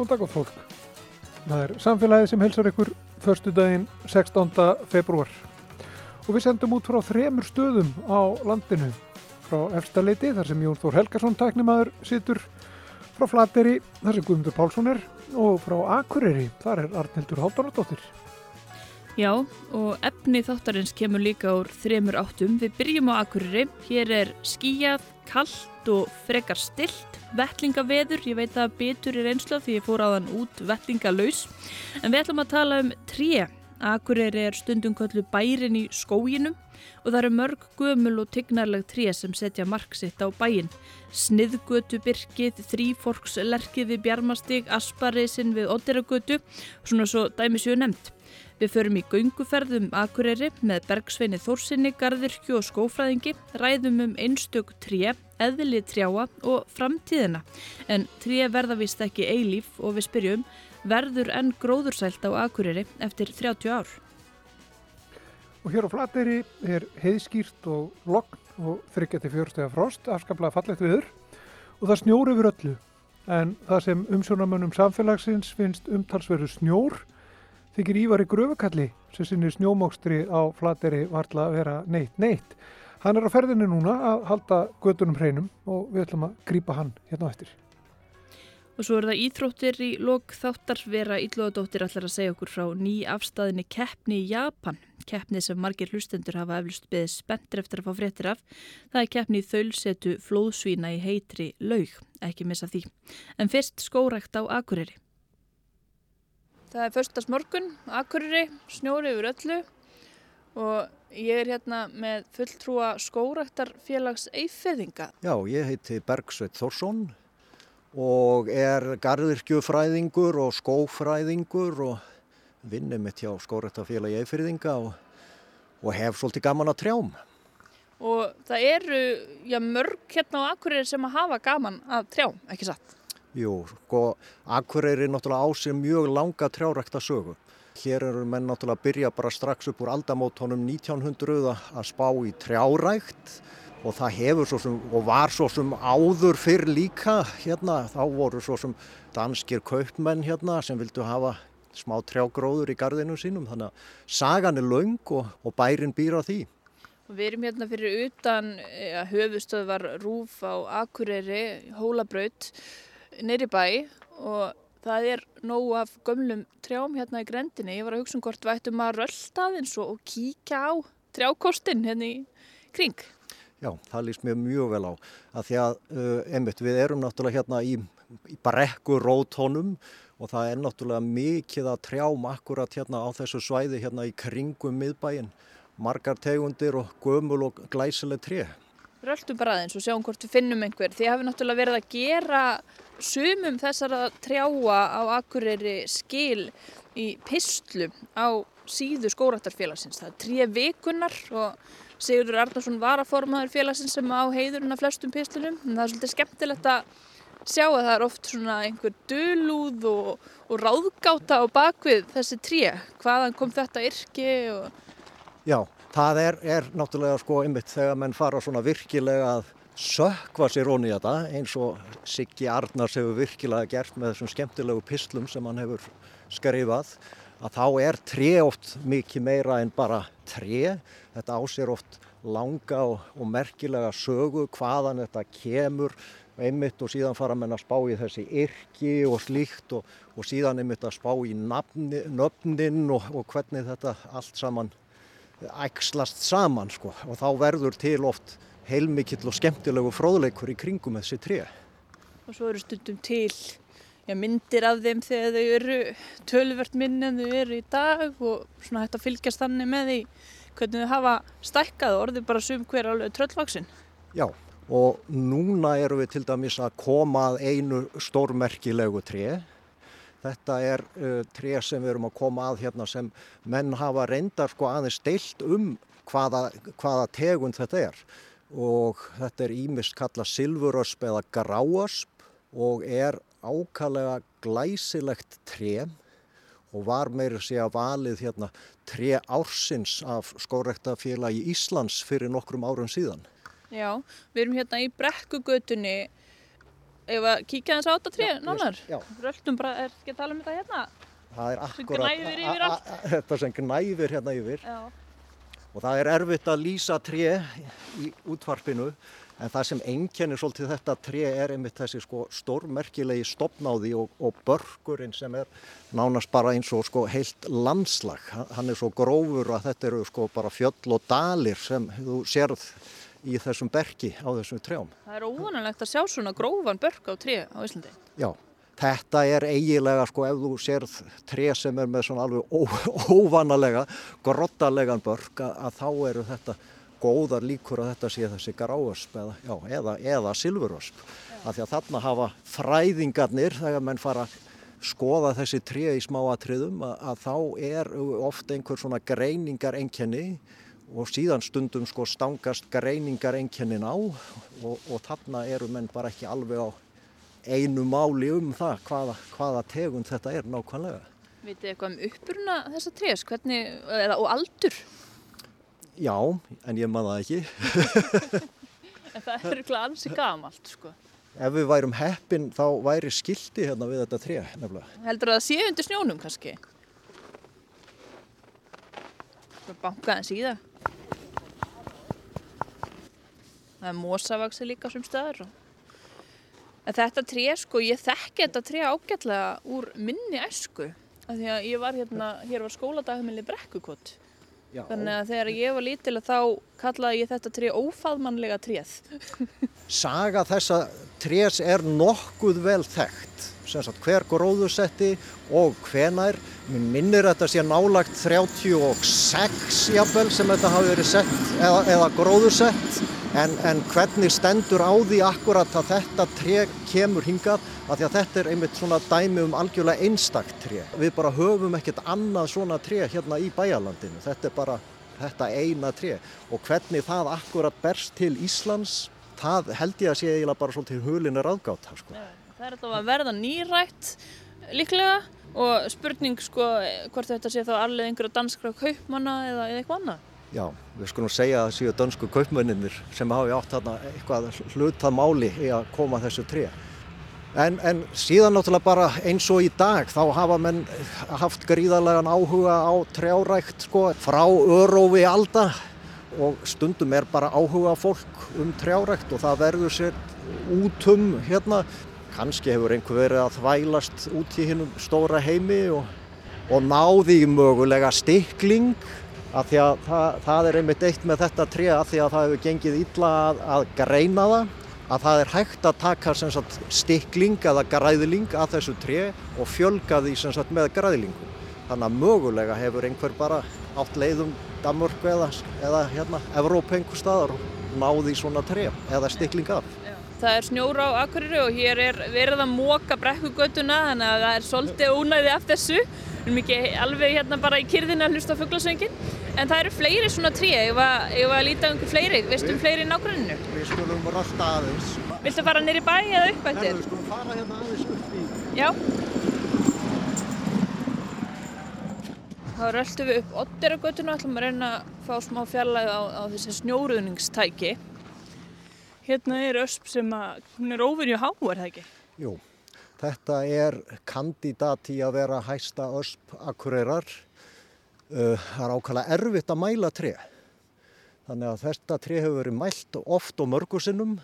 Góðan dag og fólk. Það er samfélagið sem helsar ykkur förstu daginn 16. februar. Og við sendum út frá þremur stöðum á landinu. Frá Efstaleiti, þar sem Jón Þór Helgarsson tæknimaður situr. Frá Flateri, þar sem Guðmundur Pálsson er. Og frá Akureyri, þar er Arnildur Háldanadóttir. Já, og efni þáttarins kemur líka úr þremur áttum. Við byrjum á Akureyri. Hér er skíjað, kallt og frekar stilt. Vettlingaveður, ég veit að betur er einsla því ég fór þann út vettlingalauðs. En við ætlum að tala um tré. Akureyri er stundum köllu bærin í skóginum og það eru mörg gömul og tignarleg tré sem setja mark sitt á bæin. Sniðgötubyrkið, þrýforkslerkið við Bjarmastík, Aspariðsinn við Odderagötu, svona svo dæmisjöu nefnt. Við förum í gönguferðum Akureyri með Bergsveini Þórsinni, Garðirkju og skófræðingi, ræðum um einstök tré, eðli trjáa og framtíðina. En tré verða vist ekki eilíf og við spyrjum, verður enn gróðursælt á Akureyri eftir 30 ár? Og hér á Flateri er heiðskýrt og logn og þryggjati fjörstega frost, afskaplega fallegt viður og það snjór yfir öllu. En það sem umsjónamönnum samfélagsins finnst umtalsveru snjór þykir Ívar í gröfukalli sem sinni snjómókstri á Flateri varla að vera neitt neitt. Hann er á ferðinni núna að halda gödunum hreinum og við ætlum að grýpa hann hérna á eftir. Og svo er það íþróttir í lok þáttar vera Íllóðadóttir allar að segja okkur frá ný afstæðinni keppni í Japan. Keppni sem margir hlustendur hafa eflust beðið spenntir eftir að fá fréttir af. Það er keppni í þaulsetu flóðsvína í heitri laug, ekki missa því. En fyrst skórækt á Akureyri. Það er förstast morgun, Akureyri, snjóri yfir öllu og ég er hérna með fulltrúa skóræktarfélags eifirðinga. Já, ég heiti Bergsveit Þórsson og er gardirkjufræðingur og skófræðingur og vinnum mitt hjá skóræktarfélagi eifirðinga og, og hef svolítið gaman að trjám. Og það eru já, mörg hérna á Akureyri sem að hafa gaman að trjám, ekki satt? Jú, sko, Akureyri er náttúrulega á sig mjög langa trjárækta sögu. Hér eru menn náttúrulega að byrja bara strax upp úr aldamótonum 1900 að spá í trjárækt og það hefur svo sem, og var svo sem áður fyrr líka hérna, þá voru svo sem danskir kaupmenn hérna sem vildu hafa smá trjágróður í gardinu sínum, þannig að sagan er laung og, og bærin býra því. Við erum hérna fyrir utan ja, höfustöðvar Rúf á Akureyri, Hólabraut neyri bæ og það er nógu af gömlum trjám hérna í grendinni. Ég var að hugsa um hvort við ættum að rölda aðeins og, kíkja á trjákostin hérna í kring. Já, það líst mér mjög vel á. Að því að, uh, einmitt, við erum náttúrulega hérna í, í brekku rótónum og það er náttúrulega mikið að trjám akkurat hérna á þessu svæði hérna í kringum miðbæin. Margar tegundir og gömul og glæsileg tré. Röldum bara aðeins og sjáum hvort við finnum einhver. Þið hafi náttúrulega verið að gera sumum þessara trjáa á Akureyri skil í pislum á síðu skóraktarfélagsins. Það er tré vikunar og Sigurður Arnarsson var að formaður félagsins sem á heiðurinn af flestum pislunum. En það er svolítið skemmtilegt að sjá að það er oft svona einhver dölúð og, og ráðgáta á bakvið þessi tré. Hvaðan kom þetta yrki? Og... Já, það er, er náttúrulega sko einmitt þegar menn fara svona virkilega að sökva sér onni í þetta eins og Siggi Arnars hefur virkilega gert með þessum skemmtilegu pislum sem hann hefur skrifað að þá er tré oft mikið meira en bara tré. Þetta ásér oft langa og, og merkilega sögu hvaðan þetta kemur einmitt og síðan fara menn að spá í þessi yrki og slíkt og, og síðan einmitt að spá í nafni, nöfnin og, og hvernig þetta allt saman ægslast saman sko og þá verður til oft heilmikill og skemmtilegu fróðleikur í kringum þessi tré. Og svo eru stundum til já, myndir af þeim þegar þau eru tölvert minn en þau eru í dag og svona hægt að fylgjast þannig með því hvernig þau hafa stækkað og orðið bara sum hver alveg tröllvaksin. Já, og núna eru við til dæmis að koma að einu stórmerkilegu tré. Þetta er uh, tré sem við erum að koma að hérna sem menn hafa reyndar sko aðeins deilt um hvaða, hvaða tegund þetta er og þetta er ímist kalla silfurösp eða gráösp og er ákallega glæsilegt tré og var meira sé að valið hérna tré ársins af skórektafélagi Íslands fyrir nokkrum árum síðan. Já, við erum hérna í brekkugötunni ef að kíkja þess á þetta tré nánar. Já, Röltum bara, er ekki að tala um þetta hérna? það er akkurat þetta sem gnæfir hérna yfir Já. Og það er erfitt að lýsa tré í útvarpinu en það sem einkennir svolítið þetta tré er einmitt þessi sko stórmerkilegi stopnáði og, og börkurinn sem er nánast bara eins og sko heilt landslag. Hann- er svo grófur að þetta eru sko bara fjöll og dalir sem þú sérð í þessum berki á þessum trjám. Það er óvanalegt að sjá svona grófan börk á tré á Íslandi. Já, þetta er eiginlega sko ef þú sérð tré sem er með svona alveg óvanalega, grottalegan börk að, þá eru þetta góðar líkur að þetta sé þessi gráösp eða, já, eða, eða silfurösp. Af því að þarna hafa fræðingarnir þegar menn fara að skoða þessi tré í smáatriðum að, að þá er ofta einhver svona greiningar enkenni og síðan stundum sko stangast greiningar enkennin á og, og þarna eru menn bara ekki alveg á einu máli um það hvaða, hvaða tegund þetta er nákvæmlega. Vitið eitthvað um uppurna þessa trés, hvernig, eða, og aldur? Já, en ég man það ekki. En það er ekki ansi gamalt, sko. Ef við værum heppin þá væri skildi hérna við þetta tré nefnilega. Heldur að það sé undir snjónum kannski? Svo banka en síða. Það er mosavaksi líka sem staður. En þetta tré, sko, ég þekki þetta tré ágætlega úr minni æsku. Af því að ég var hérna, hér var skóladagumili brekkukott. Já, Þannig að þegar ég var lítil þá kallaði ég þetta tré ófaðmannlega tréð. Saga þessa trés er nokkuð vel þekkt. Sagt hver gróðusetti og hvenær. Mér minnir að þetta sé nálagt 36 jafnvel sem þetta hafi verið sett eða, eða gróðusett. En, en hvernig stendur á því akkurat að þetta tré kemur hingað af því að þetta er einmitt svona dæmi um algjörlega einstakt tré. Við bara höfum ekkert annað svona tré hérna í bæjarlandinu. Þetta er bara þetta eina tré og hvernig það akkurat berst til Íslands það held ég að sé eiginlega bara svolítið hulinir aðgáta sko. Það er alltaf að verða nýrætt líklega og spurning sko hvort þetta sé þá alveg einhverja danskra kaupmanna eða eitthvað annað. Já, við skulum segja að það séu dönsku kaupmönninir sem hafi átt þarna eitthvað hlutað máli í að koma þessu tré. En, en síðan náttúrulega bara eins og í dag þá hafa menn haft gríðarlegan áhuga á trjárækt sko frá örófi alda og stundum er bara áhuga fólk um trjárækt og það verður sér út um hérna. Kanski hefur einhver verið að þvælast út í hinnum stóra heimi og, og náði mögulega stikling að því að það, það er einmitt eitt með þetta tré að því að það hefur gengið illa að, að greina það að það er hægt að taka sagt, stikling eða græðling að þessu tré og fjölga því sagt, með græðlingum. Þannig að mögulega hefur einhver bara átt leiðum Danmörku eða, eða hérna, Evrópa einhver staðar og náði svona tré eða stikling af. Það er snjóra á Akureyri og hér er verið að móka brekkugötuna þannig að það er svolítið ónæði af þessu. Við erum ekki alveg hérna bara í kyrðinu að hlusta á fugglasöngin. En það eru fleiri svona trí, ef að, líta um fleiri, veistu um fleiri í nágruninu? Við skulum rölda aðeins. Viltu fara nýri bæ eða upp eftir? Við skulum fara hérna aðeins upp í. Já. Þá röltum við upp Odderagötuna, ætlum að reyna að fá smá fjarlæg á, á þessi snjóruðningstæki. Hérna er ösp sem að, hún er óvinju há, er það ekki? Jú, þetta er kandidat í að vera hæsta ösp akureyrar. Uh, það er ákvæmlega erfitt að mæla tré. Þannig að þetta tré hefur verið mælt oft og mörgusinnum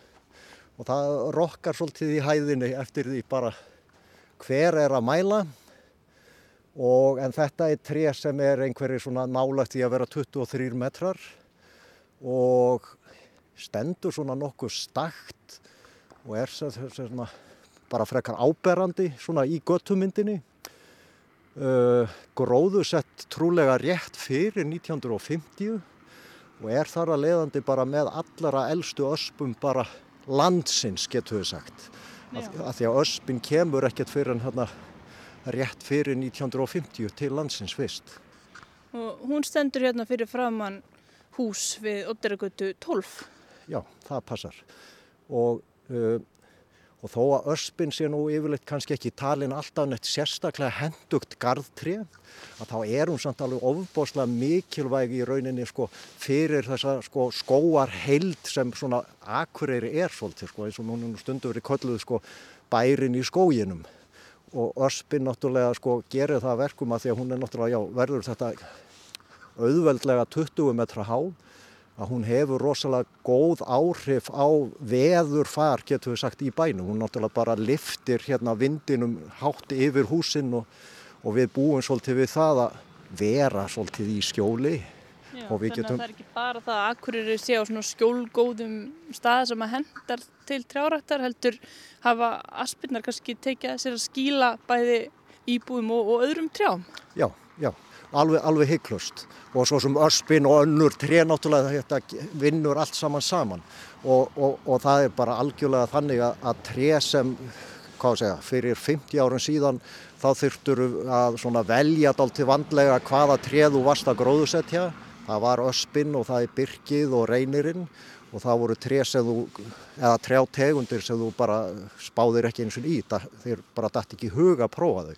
og það rokkar svolítið í hæðinni eftir því bara hver er að mæla. Og, en þetta er tré sem er einhverjir svona nálægt í að vera 23 metrar og stendur svona nokkuð stakt og er sem bara frekar áberandi svona í göttumyndinni. Uh, gróðusett trúlega rétt fyrir 1950 og er þar að leiðandi bara með allara eldstu öspum bara landsins getur við sagt. Að, að því að öspin kemur ekkert fyrir en hérna rétt fyrir 1950 til landsins fyrst. Og hún stendur hérna fyrir framann hús við Odderagötu 12. Já, það passar. Og, uh, og þó að öspin sé nú yfirleitt kannski ekki talin alltaf neitt sérstaklega hendugt gardtré, að þá er hún samt alveg ofbáslega mikilvæg í rauninni sko, fyrir þessa sko, skóar heild sem svona akureyri er svolítið, sko, eins og hún stundum verið kolluð sko, bærin í skóginum. Og öspin náttúrulega sko gerir það verkum að því að hún er náttúrulega, já, verður þetta auðveldlega 20 metra há að hún hefur rosalega góð áhrif á veðurfar, getur við sagt, í bænum. Hún náttúrulega bara liftir hérna vindinum hátt yfir húsinn og, og við búum svolítið við það að vera svolítið í skjóli. Já, þannig getum... að það er ekki bara það að akkurir sé á svona skjólgóðum stað sem að hendar til trjárættar heldur hafa aspinnar kannski tekið að sér að skíla bæði íbúum og, og öðrum trjám. Já, já alveg, alveg heiklust og svo sem öspin og önnur tré náttúrulega þetta vinnur allt saman saman. Og, og, og það er bara algjörlega þannig að, að tré sem segja, fyrir 50 árum síðan þá þurftur að velja til vandlega hvaða tré þú varst að gróðusetja það var öspin og það er byrkið og reynirinn og það voru tré sem þú, eða trjátegundir sem þú bara spáðir ekki eins og í, þeir bara dætt ekki huga að prófa þau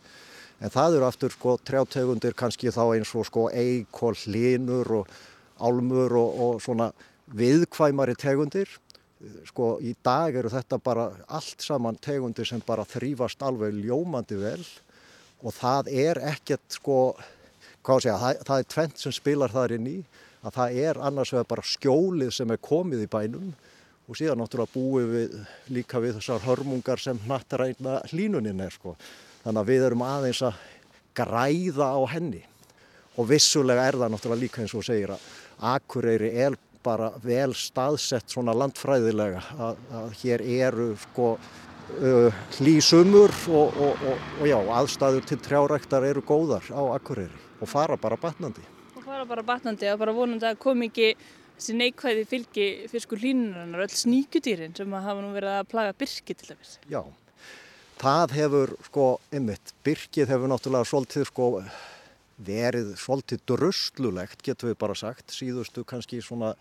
en það eru aftur sko trjátegundir kannski þá eins og sko eik og hlinur og álmur og, og svona viðkvæmari tegundir. Sko í dag eru þetta bara allt saman tegundir sem bara þrýfast alveg ljómandi vel. Og það er ekkert sko hvað sé að það, það er tvent sem spilar þar inn í að það er annars vegar bara skjólið sem er komið í bænum og síðan náttúrulega búið við líka við þessar hörmungar sem nattaræna hlínunin er sko Þannig að við erum aðeins að græða á henni og vissulega er það náttúrulega líka eins og segir að Akureyri er bara vel staðsett svona landfræðilega að, að hér eru sko uh, hlýsumur og, og, og, og já, aðstæður til trjáræktar eru góðar á Akureyri og fara bara batnandi. Og fara bara batnandi og bara vonandi að kom ekki þessi neikvæði fylgi fyrir sko hlýnunar, öll sníkudýrin sem hafa nú verið að plaga byrki til dæmis. Já, það hefur sko ymmit, byrkið hefur náttúrulega svolítið sko verið svolítið drustlulegt getur við bara sagt, síðustu kannski svona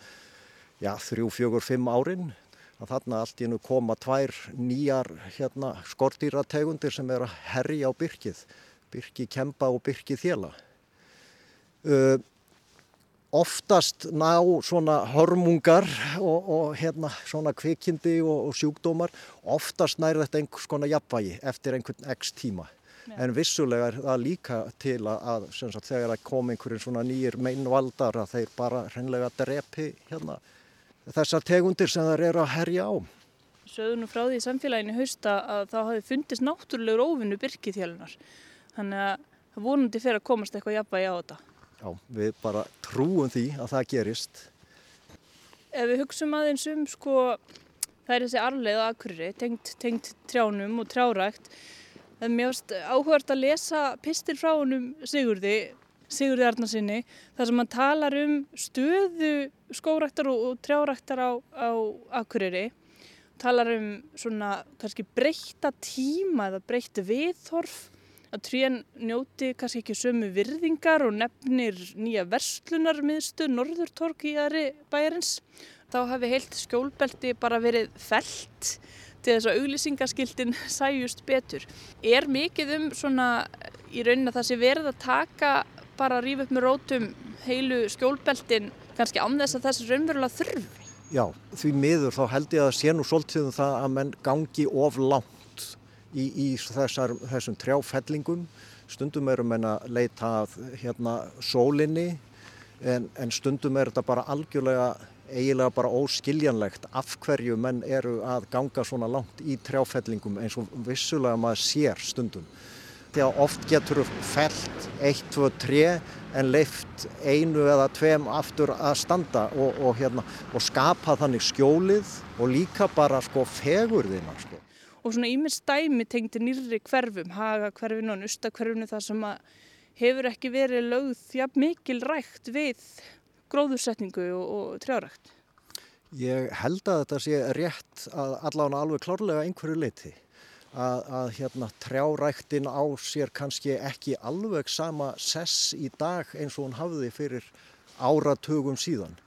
já þrjú, fjögur, fimm árin. Að þarna allt í nú koma tvær nýjar hérna skortýrategundir sem er að herja á byrkið byrki kempa og byrki þjela uh, oftast ná svona hörmungar og, og hérna svona kvikindi og, og sjúkdómar oftast nær þetta einhvers konar jafnvægi eftir einhvern x tíma. Ja. en vissulega er það líka til að sagt, þegar það kom einhverjum svona nýjir meinvaldar að þeir bara hreinlega drepi hérna þessar tegundir sem þeir eru að herja á. Sögðu nú frá því samfélaginu hausta að þá hafi fundist náttúrulegur óvinnu byrkithjálunar þannig að það vonandi fyrir að komast eitthvað jafnvægi á þetta Já, við bara trúum því að það gerist. Ef við hugsaum aðeins um sko, það er þessi arleið á akkurri, tengt, tengt trjánum og trjárækt. Það er mjögst áhugart að lesa pistir frá honum Sigurði, Sigurði Arnarsinni, þar sem hann talar um stöðu skóræktar og, og trjáræktar á, á akkurri. Talar um svona kannski breyta tíma eða breyta viðhorf að trén njóti kannski ekki sömu virðingar og nefnir nýja verslunarmiðstu Norðurtorg í aðri bæjarins. Þá hafi heilt skjólbelti bara verið felt til þess að auglýsingaskildin sæjust betur. Er mikið um svona í raunin að það sé verið að taka bara að rýfa upp með rótum heilu skjólbeltin kannski án þess að þessi raunverulega þurfi? Já, því miður þá held ég að sé nú svolítið um það að menn gangi of langt í, í þessar, þessum trjáfellingum. Stundum erum við að leita að hérna, sólinni en, en stundum er þetta bara algjörlega eiginlega bara óskiljanlegt af hverju menn eru að ganga svona langt í trjáfellingum eins og vissulega maður sér stundum. Þegar oft getur fellt eitt, tvö, tre en leift einu eða tveim aftur að standa og, og, hérna, og skapa þannig skjólið og líka bara sko fegurðina sko og svona ímins dæmi tengdi nýri hverfum, haga hverfinu og nusta hverfinu þar sem að hefur ekki verið lögð jafn mikil rægt við gróðursetningu og, og trjárækt. Ég held að þetta sé rétt að allavega alveg klárlega einhverju leiti að, að hérna, trjáræktin á sér kannski ekki alveg sama sess í dag eins og hún hafði fyrir áratugum síðan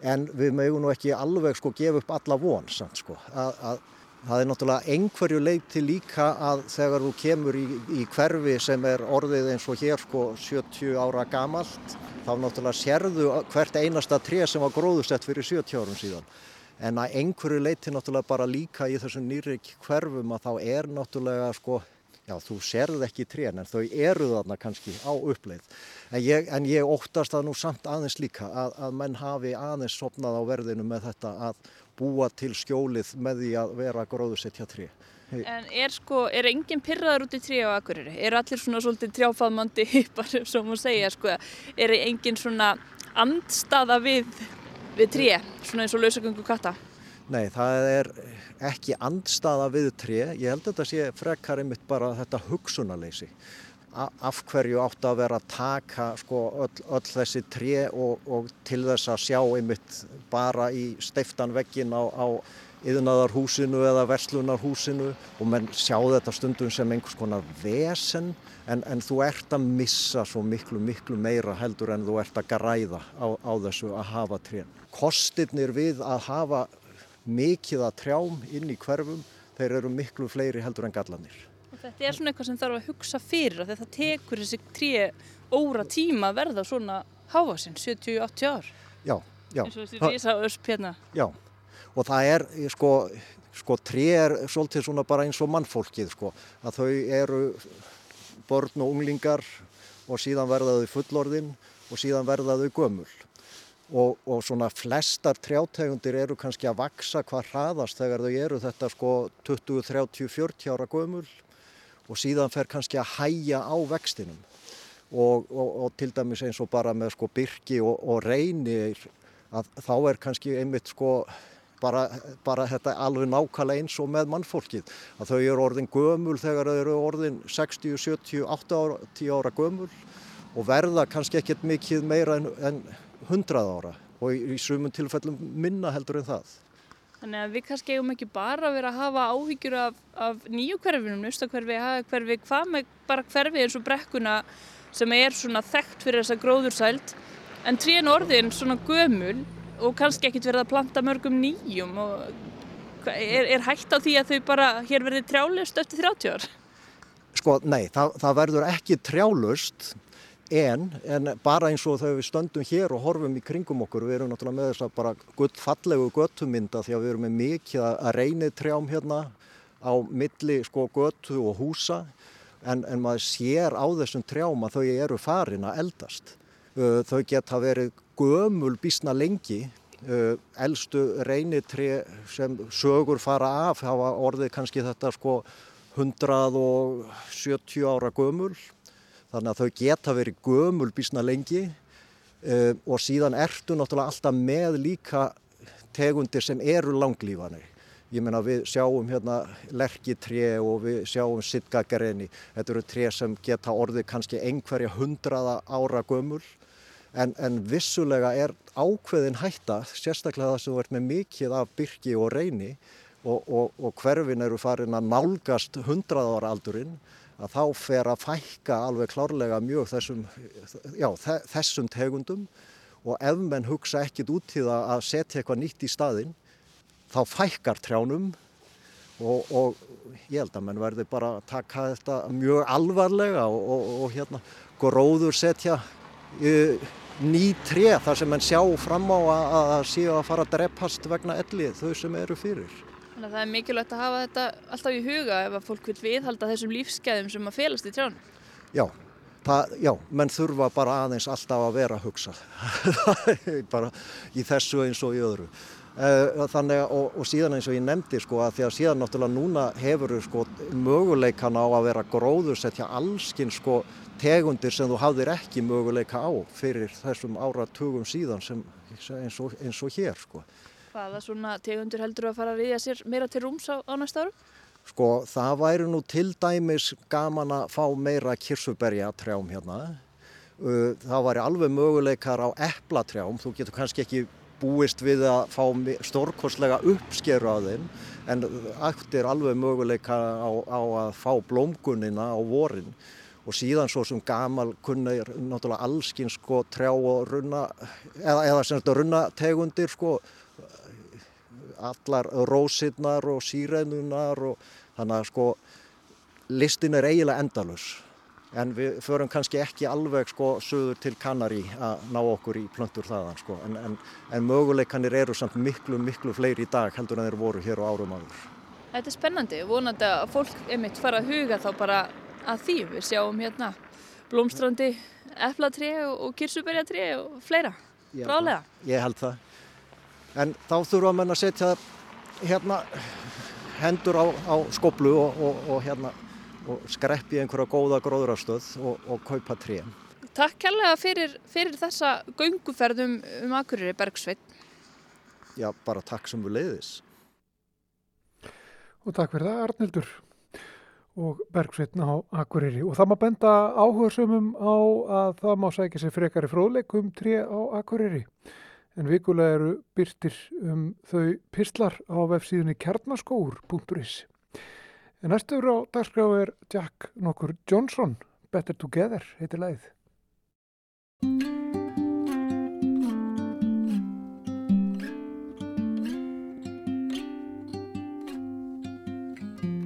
en við mögum nú ekki alveg sko gefa upp alla von samt sko að, að Það er náttúrulega einhverju leiti líka að þegar þú kemur í, í hverfi sem er orðið eins og hér sko 70 ára gamalt þá náttúrulega sérðu hvert einasta tré sem var gróðusett fyrir 70 árum síðan. en að einhverju leiti náttúrulega bara líka í þessum nýri hverfum að þá er náttúrulega sko, já þú serð ekki trén en þau eru þarna kannski á uppleið. En ég, en ég óttast það nú samt aðeins líka að, að menn hafi aðeins sopnað á verðinu með þetta að búa til skjólið með því að vera gróðusettja tré. En er sko, er enginn pyrraður út í trí á Akureyri? Er allir svona svolítið trjáfaðmandi hyppar sem maður segja sko? Er enginn svona andstaða við, við trí, svona eins og lausagöngu katta? Nei, það er ekki andstaða við trí. Ég held að þetta sé frekar einmitt bara þetta hugsunarleysi. Af hverju átt að vera að taka sko, öll, öll þessi trí og, og til þess að sjá einmitt bara í steiftan veggin á, á yðnaðarhúsinu eða verslunarhúsinu og menn sjá þetta stundum sem einhvers konar vesen en, en þú ert að missa svo miklu, miklu meira heldur en þú ert að græða á, á þessu að hafa trén. Kostirnir við að hafa mikið að trjám inn í hverfum, þeir eru miklu fleiri heldur en gallanir. Og þetta er svona eitthvað sem þarf að hugsa fyrir að þetta tekur þessi tré óra tíma að verða svona háasinn, 70-80 ár. Já, já. eins og þessi risa ösp hérna. Já, og það er sko, sko tré er svolítið svona bara eins og mannfólkið sko að þau eru börn og unglingar og síðan verða þau fullorðin og síðan verða þau gömul og, og svona flestar trjátegundir eru kannski að vaksa hvað hraðast þegar þau eru þetta sko 20, 30, 40 ára gömul og síðan fer kannski að hæja á vextinum. Og, og, og til dæmis eins og bara með sko byrki og reynir að þá er kannski einmitt sko bara, bara þetta alveg nákvæmlega eins og með mannfólkið. Að þau eru orðin gömul þegar þau eru orðin 60, 70, 80 ára gömul og verða kannski ekkert mikið meira en, en 100 ára. Og í, í sumum tilfellum minna heldur en það. Þannig að við kannski eigum ekki bara að vera að hafa áhyggjur af, af nýju hverfinum, nustakverfi, hagakverfi, hvað með bara hverfi eins og brekkuna sem er svona þekkt fyrir þessa gróðursælt en tríin orðin svona gömul og kannski ekkert verið að planta mörgum nýjum og er, er hægt á því að þau bara hér verði trjálust eftir 30 ár? Sko, nei, það, það verður ekki trjálust en, en bara eins og þegar við stöndum hér og horfum í kringum okkur, við erum náttúrulega með þess að bara gullfallegu göttumynda því að við erum með mikið að reynið trjám hérna á milli sko göttu og húsa. En, en maður sér á þessum trjám að þau eru farin að eldast. Þau geta verið gömul bísna lengi. Uh, eldstu reynitri sem sögur fara af hafa orðið kannski þetta sko 170 ára gömul þannig að þau geta verið gömul bísna lengi uh, og síðan ertu náttúrulega alltaf með líka tegundir sem eru langlífanir. Ég menna við sjáum hérna lerkitré og við sjáum sittgagareni þetta eru tré sem geta orðið kannski einhverja hundraða ára gömul. En, en vissulega er ákveðin hætta, sérstaklega það sem ert með mikið af byrki og reyni og, og, og hverfin eru farin að nálgast hundraðára aldurinn, að þá fer að fækka alveg klárlega mjög þessum, já, þessum tegundum og ef menn hugsa ekkit út í það að setja eitthvað nýtt í staðinn, þá fækkar trjánum og, og ég held að menn verði bara að taka þetta mjög alvarlega og hérna gróður setja ný tré þar sem mann sjá fram á að það séu að fara að dreppast vegna ellið þau sem eru fyrir. Þannig að það er mikilvægt að hafa þetta alltaf í huga ef að fólk vil viðhalda þessum lífsgæðum sem að felast í trján. Já, það, já, menn þurfa bara aðeins alltaf að vera að hugsa bara í þessu eins og í öðru. Eh, þannig og, og síðan eins og ég nefndi sko að því að síðan náttúrulega núna hefur sko möguleikan á að vera gróður setja allskinn sko tegundir sem þú hafðir ekki möguleika á fyrir þessum áratugum síðan sem eins og, eins og hér sko. Hvaða svona tegundir heldur að fara að viðja sér meira til rúms á, á næsta árum? Sko það væri nú til dæmis gaman að fá meira kirsuberja trjám hérna. Það væri alveg möguleikar á eplatrjám, þú getur kannski ekki búist við að fá stórkostlega uppskeru á þeim en aftur alveg möguleika á, á að fá blómgunina á vorin og síðan svo sem gamal kunna er náttúrulega allskinn sko trjá og runna eða, eða sem þetta runnategundir sko allar rósirnar og sírenunar og þannig að sko listin er eiginlega endalus en við förum kannski ekki alveg sko söður til Kanari að ná okkur í plöntur þaðan sko. En, en, en möguleikanir eru samt miklu miklu fleiri í dag heldur en þeir voru hér á árum áður. Þetta er spennandi, vonandi að fólk einmitt fara að huga þá bara að því. Við sjáum hérna blómstrandi eflatri og kirsuberjatri og fleira, brálega. Ég held það, en þá þurfa mann að setja hérna hendur á, á skoblu og, og, og hérna og skreppi einhverja góða gróðrastöð og, og kaupa tré. Takk kærlega fyrir, fyrir þessa gönguferðum um Akureyri Bergsveit. Já, bara takk sem við leiðis. Og takk fyrir það Arnildur og Bergsveitna á Akureyri. Og það má benda áhugaðsumum á að það má sækja sér frekari fróðleikum tré á Akureyri. En vikulega eru byrtir um þau pistlar á vefsíðunni kjarnaskóur.is. En næstur á dagskráð er Jack nokkur Johnson, Better Together, heitir leið.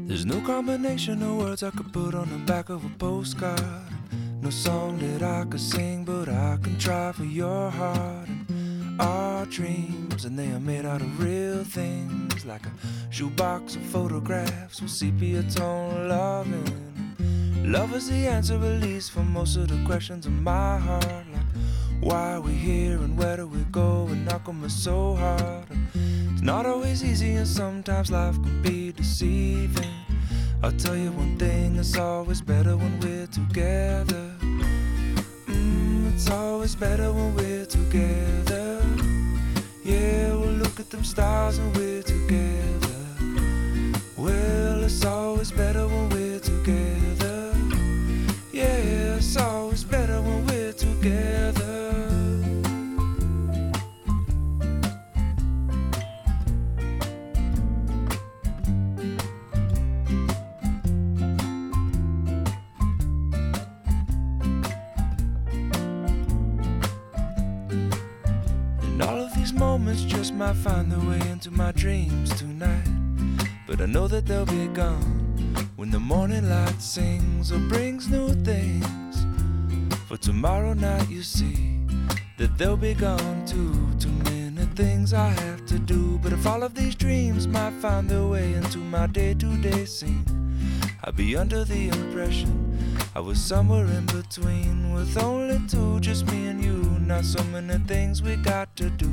There's no combination of words I could put on the back of a postcard No song that I could sing, but I can try for your heart our dreams, and they are made out of real things, like a shoebox of photographs with sepia tone loving. Love is the answer, at least, for most of the questions in my heart. Like, why are we here and where do we go? And how come it's so hard? It's not always easy, and sometimes life can be deceiving. I'll tell you one thing, it's always better when we're together. Mm, it's always better when we're together. Look at them stars and we're together. Well, it's always better when we're find their way into my dreams tonight. But I know that they'll be gone when the morning light sings or brings new things. For tomorrow night, you see that they'll be gone too. Too many things I have to do. But if all of these dreams might find their way into my day to day scene, I'd be under the impression I was somewhere in between with only two, just me and you. Not so many things we got to do,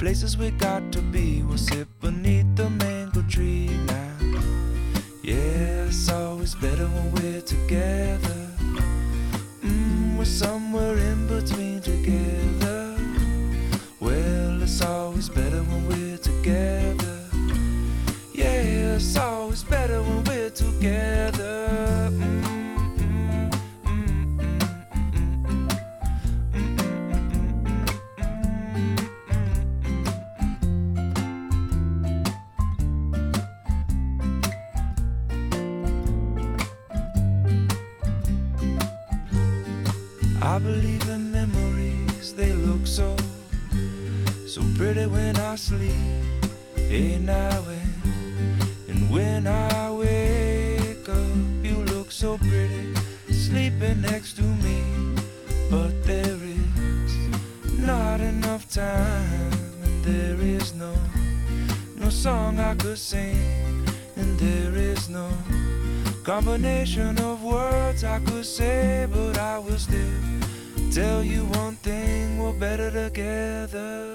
places we got to be. We'll sit beneath the mango tree now. Yeah, it's always better when we're together. Mm, we're somewhere in between together. Well, it's always better when we're together. Yeah, it's always better when we're together. Sleep. Hey now and, and when I wake up, you look so pretty, sleeping next to me. But there is not enough time, and there is no, no song I could sing, and there is no combination of words I could say, but I will still tell you one thing we're better together.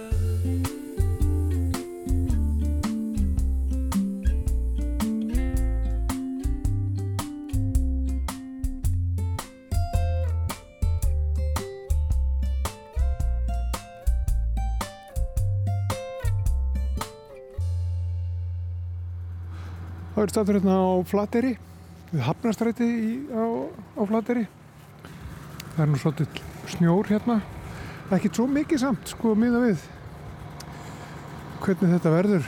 Er statur hérna á Flateri, við Hafnastræti á, á Flateri. Það er nú svolítið snjór hérna, ekki svo mikið samt sko miða við hvernig þetta verður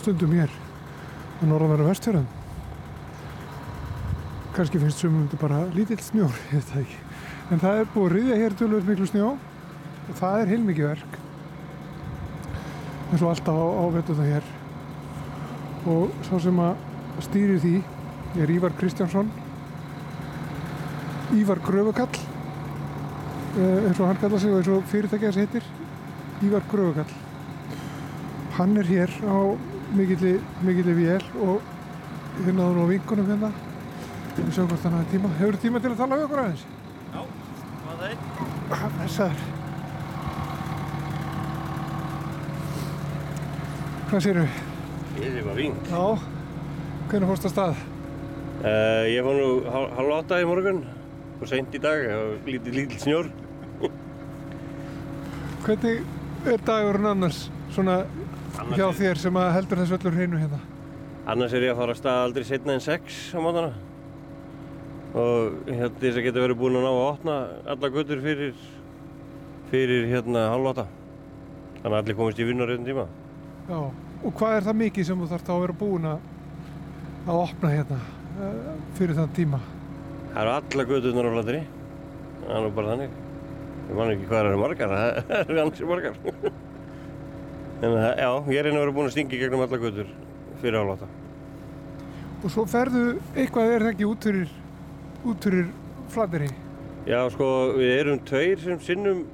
stundum hér á norðanverðu vestfjörðan. Kanski finnst sumum þetta bara lítill snjór. En það er búið að riðja hér tölvöld miklu snjó og það er heilmikið verk. En svo alltaf á, á vetu það hér og svo sem að stýri því er Ívar Kristjánsson Ívar Gröfukall uh, eins og hann kallar sig og eins og fyrirtækja þessi heitir Ívar Gröfukall hann er hér á mikilli, mikilli vél og hérna á vingunum hérna við sjáum hvort hann hafi tíma hefur tíma til að tala við okkur aðeins? Já, hvað það er? Þessar Hvað séru? Ég sé bara fín. Já, hvernig fórst að stað? Uh, ég fór nú hálf átta í morgun og seint í dag, það lítið lítið snjór. Hvernig er dagurinn annars svona Annars hjá er- þér sem heldur þessu öllur hreinu hérna? Annars er ég að fara að staða aldrei setna en sex á mótana. Og hérna þess að geta verið búinn að ná að opna alla götur fyrir, fyrir hérna hálf átta. Þannig að allir komist í á reyndum tíma. Já, og hvað er það mikið sem þú þarft að vera búin að að opna hérna uh, fyrir þann tíma? Það eru alla göturnar á flatri. Það er nú bara þannig. Ég man ekki hvað það eru margar, það eru annars margar. En það- já, ég er einu að vera búinn að stinga í gegnum alla götur fyrir hálf átta. Og svo ferðu eitthvað er það ekki út fyrir, út fyrir flateri? Já, sko, við erum tveir sem sinnum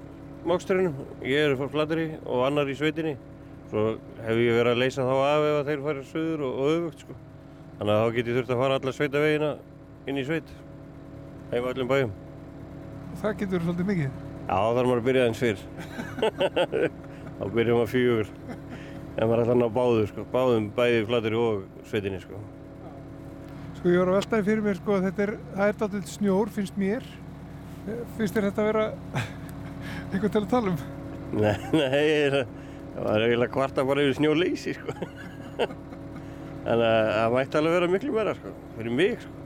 máksturinnum. Ég er frá Flateri og annar í sveitinni. Svo hef ég verið að leysa þá af ef þeir fara söður og, öfugt, sko. Þannig að þá get ég þurft að fara alla sveitavegina inn í sveit. Heim á öllum bæjum. Það getur svolítið mikið. Já, þarf maður að byrja eins fyrr. þá byrjum maður fjögur. En maður er alltaf ná báðu, sko. Báðum bæði Flateri og sveitinni, sko. Sko ég var að veltaði fyrir mér sko að þetta er, það er dálítið snjór finnst mér. Finnst þér þetta að vera eitthvað til að tala um? Nei, nei, það var eiginlega kvarta bara yfir snjóleysi, sko. Þannig að það mætti alveg vera miklu meira, sko, fyrir mig, sko.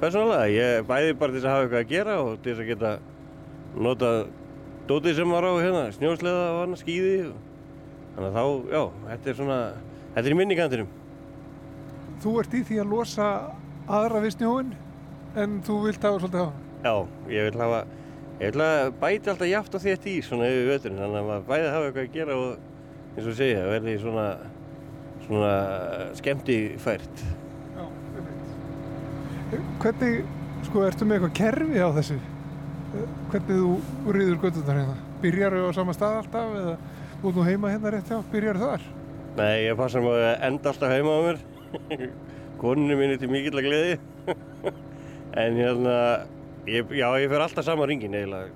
Personalega, ég bæði bara til þess að hafa eitthvað að gera og til þess að geta nota dótið sem var á hérna, snjósleða og annað skýði. Þannig að þá, já, þetta er svona, þetta er í minningantinum. Þú ert í því að losa aðra við snjóin en þú vilt hafa svolítið hafa. Já, ég vil hafa, ég vil að bæti alltaf jaft og þétt í svona yfir veturinn, þannig að maður bæði hafa eitthvað að gera og eins og segja, verði svona, svona skemmti fært. Já, einmitt. Hvernig, sko, ertu með eitthvað kerfi á þessu? Eh, Hvernig þú rýður göttunar hérna? Byrjar á sama stað alltaf eða út nú heima hérna rétt hjá? Byrjar þar? Nei, ég passa mig að enda alltaf heima á mér. Konunni mín er til mikill að gleði. en hérna, ég, já, ég fer alltaf sama ringin eiginlega.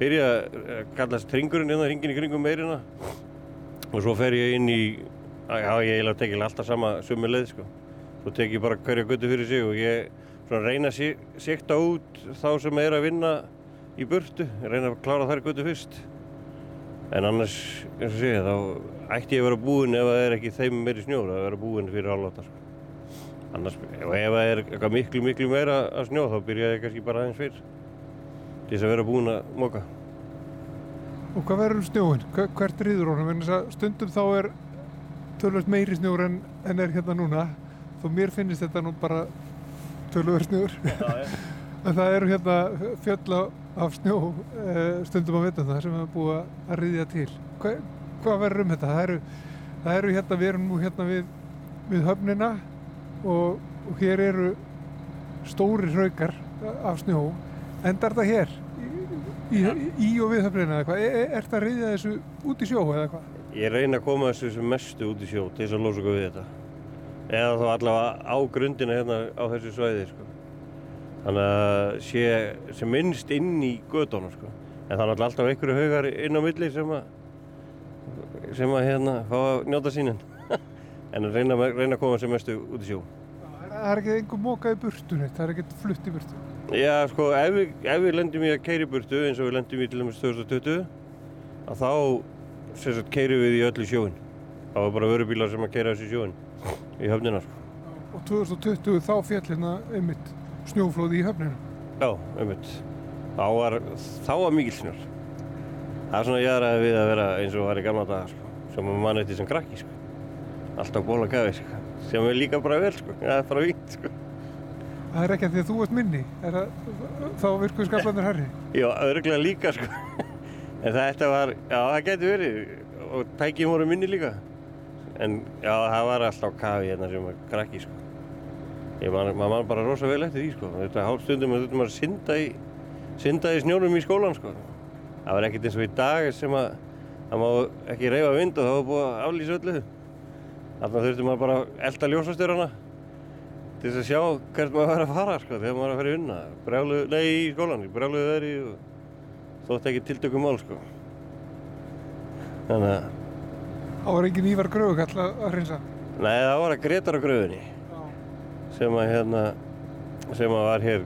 Byrja að kallast ringurinn hérna, ringin í kringum meirina. Og svo fer ég inn í, já, ég eiginlega tekið alltaf sama sömu leið, sko. Svo tek ég bara hverja götu fyrir sig og ég svona reyna að sí- sikta út þá sem er að vinna í burtu. Reyna að klára þær götu fyrst. En annars, eins og segja, þá ætti ég að vera búinn ef það er ekki þeim meiri snjór að vera búinn fyrir hálfáta. Sko. Annars, ef það er eitthvað miklu, miklu meira að snjó þá byrja ég kannski bara aðeins fyrr. Til þess að vera búinn að móka. Og hvað verður um snjóin? Hver- Hvert rýður honum? Að stundum þá er tölvöld meiri snjór en, en er hérna núna. Þó mér finnist þetta nú bara tölvöld snjór. en það eru hérna fjöll á- af snjó eh, stundum á vetunda sem er búið að ryðja til. Hva, hvað verður um þetta? Það eru, það eru hérna, við erum nú hérna við, við höfnina og, og hér eru stóri hraukar af snjó. Endar það hér? Í, í, og við höfnina eða hvað? Er, er þetta að ryðja þessu út í sjó eða hvað? Ég reyna að koma þessu sem mestu út í sjó til þess að losa okkur við þetta. Eða þá allavega á grundina hérna á þessu svæði, sko. Þannig að sé sem minnst inn í gödunum, sko. En það er náttúrulega alltaf einhverju haugar inn á milli sem að, sem að hérna fá að njóta sínin. en að reyna, reyna að koma sem mestu út í sjó. Það er ekki einhver móka í burtu neitt, það er ekki flutt í burtu. Já, sko, ef við, ef við lendum í að keiri burtu eins og við lendum í til dæmis 2020 að þá, sagt, keirum við í öllu sjóin. Það var bara vörubílar sem að keira þessu sjóin í höfnina, sko. Og 2020 þá fjall hérna einmitt snjóflóði í höfnina. Já, einmitt. Þá var, þá var mikill snjór. Það er svona jæðraði við að vera eins og var í gamla daga, sko. Sem að mann eitthvað sem krakki, sko. Alltaf ból að gafi, sko. Sem er líka bara vel, sko. Það er bara vínt, sko. Það er ekki að því að þú ert minni, að, þá virkuð skaplandur herri. Já, örgulega líka, sko. En þetta var, já, það getur verið. Og tækjum voru minni líka. En já, það var alltaf kafi hérna sem var krakki, sko. Ég man, man bara rosa vel eftir því sko. Þetta hálfstundum að þetta maður að synda í, synda í snjónum í skólan sko. Það var ekkert eins og í dag sem að það má ekki reyfa vind og það var búið að aflýsa öllu. Þannig þurfti maður bara að elda ljósastyrana til þess að sjá hvert maður var að fara sko þegar maður var að fara í vinna. Brjálu, nei í skólan, brjáluðu veðri og þótt ekki tiltökum mál sko. Þannig að, Það var engin Ívar Gröfugall að að hreinsa. nei það var að Gretar á gröðunni. sem að hérna sem að var hér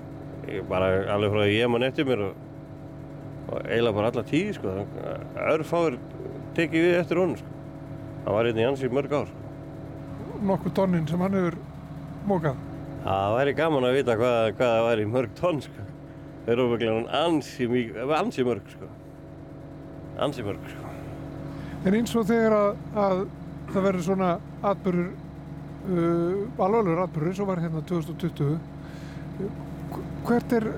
bara alveg frá ég mann eftir mér og, og eiginlega bara alla tíði sko örfáður tekið við eftir honum sko hann var hérna í hans í mörg ár sko. Nokkuð tonnin sem hann hefur mókað. Það væri gaman að vita hvað, hvað það væri mörg tonn sko. Þeir eru okkur ansi, mörg sko. Ansi mörg sko. En eins og þegar að, að það verður svona atbyrður, uh, alvarlegur atbyrður eins og var hérna 2020, uh, hvert er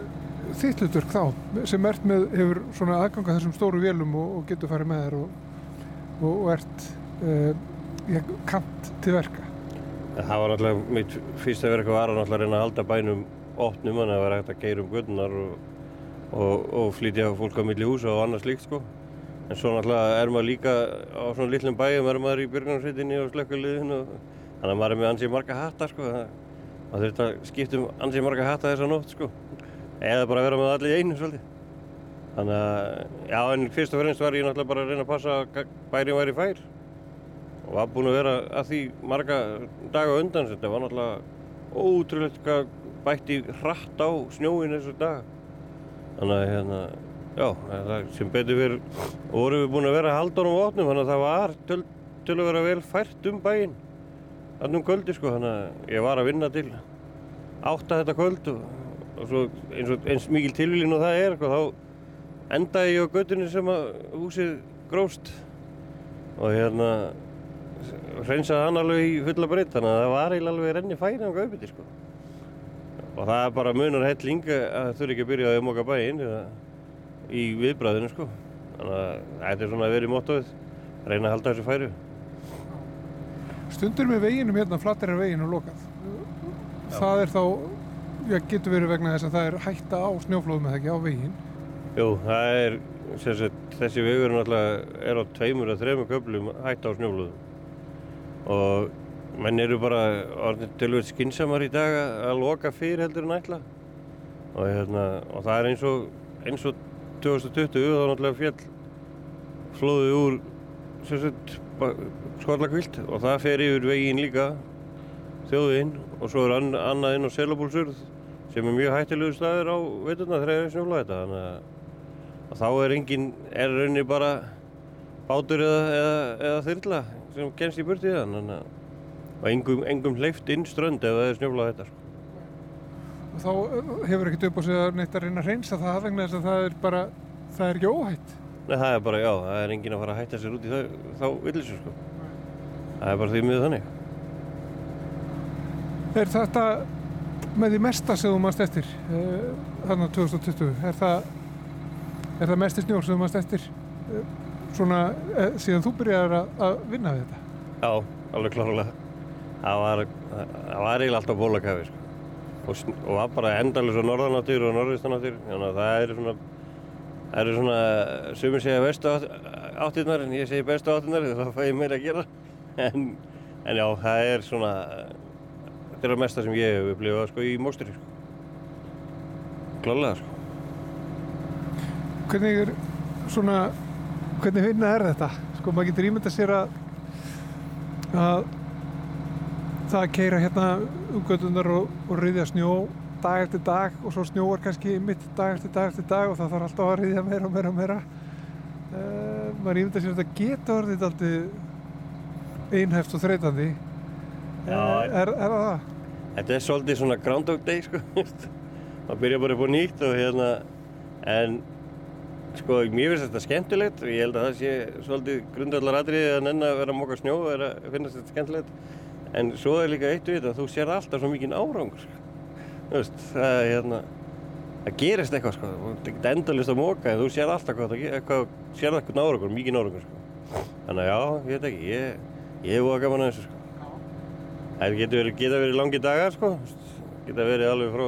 þitt hlutverk þá sem ert með, hefur svona aðganga þessum stóru vélum og, og getur farið með þér og, og, og ert uh, kant til verka? Það var náttúrulega, mitt fyrsta verk var náttúrulega að reyna að halda bænum opnum þannig að það var hægt að geira um gödunar og, og, og flytja fólk á milli húsa og annað slíkt sko. En svo náttúrulega er maður líka á svona litlum bæjum, er maður í björgunarsveitinni og slökkuliðinu og þannig að maður er með ansið marga hatta sko. Það- þurft að skipta um ansið marga hatta þessa nótt sko. Eða bara vera með allir einu svolítið. Þannig að, já en fyrst og fremst var ég náttúrulega bara að reyna að passa að fær og var búinn að vera að því marga daga undan þetta var náttúrulega ótrúlegt hvað bætti hratt á snjóin þessu dag þannig að hérna já, það sem betur fyrir vorum við búin að vera að halda honum á opnum þannig að það var til, til að vera vel fært um bæinn þannig um kvöldi sko þannig að ég var að vinna til átta þetta kvöld og, og svo eins, og, eins mikil tilvílin og það er sko, þá endaði ég á göttunni sem að húsið gróst og hérna hreinsaði hann alveg í fulla breytt þannig að það var eiginlega alveg renni færi á gaupiti sko. og það er bara munar helling að það þurfi ekki að byrja að móka bæinn eða í viðbræðinu sko. þannig að þetta er svona að vera í mótóið reyna að halda þessu færi Stundur með veginum hérna, flattir er veginu lokað. Það er þá, já, getur verið vegna þess að það er hætta á snjóflóðum eða ekki á veginn. Jú, það er sagt, þessi vegur er á tveimur að þreimur köflum hætt á snjóflöðum og menn eru bara orðin tilvægt skinsamar í dag að loka fyrir heldur en ætla. Og, hérna, og það er eins og eins og 2020 þá náttúrulega fjall flóðu úr skollakvilt og það fer yfir veginn líka þjóðinn og svo er ann, annað inn á Selabúlsurð sem er mjög hættilegu staður á veiturna þegar það er snjóflæða þetta þannig að og þá er engin, er rauninni bara bátur eða, eða, eða þyrla sem kemst í burtið þannig að og engum, engum hleyft inn strönd ef það er snjóflað þetta sko. Og þá uh, hefur ekkert upp á sig að neitt að reyna að reynsa það vegna þess að það er bara, það er ekki óhætt. Nei, það er bara, já, það er engin að fara að hætta sér út í það, þá villisum sko. Það er bara því miður þannig. Er þetta með því mesta sem þú mannst eftir uh, þarna 2020? Er það, er það mesti snjór sem þú mannst eftir uh, svona uh, síðan þú byrjar að, að vinna við þetta? Já, alveg klárlega. Það var, það var eiginlega alltaf bólakafi sko. og, og var bara endalus á norðanáttur og norðvistanáttur þannig að það eru svona það eru svona, sumir segja vestu átt, áttirnar en ég segi bestu áttirnar þá fæ ég meira að gera en, en já, það er svona þetta er það mesta sem ég hef upplifað sko í móstri sko. klálega sko. Hvernig er svona, hvernig vinna er þetta? Sko maður getur ímyndað sér að, að það að keira hérna um gödunar og, og riðja snjó dag eftir dag og svo snjóar kannski mitt dag eftir dag eftir dag og það þarf alltaf að riðja meira og meira og meira. Uh, maður ímyndað sér að þetta geta orðið alltaf einhæft og þreytandi. Já. Uh, er, er það það? Þetta er svolítið svona Groundhog Day sko. Það byrja bara upp á nýtt og hérna en sko mér finnst þetta skemmtilegt. Og ég held að það sé svolítið grundallar atriði að nenn að vera að móka snjó er að finnast þetta skemmtilegt. En svo er líka eitt við þetta að þú sér alltaf svo mikinn árangur. Veist, það er hérna það gerist eitthvað sko, ert ekkert endalist að móka en þú sér alltaf hvað það eitthvað, sér eitthvað árangur, mikinn árangur sko. Þannig að já, ég veit ekki, ég, ég hef búið að gaman að þessu sko. Það getur verið, geta verið langi dagar sko, geta verið alveg frá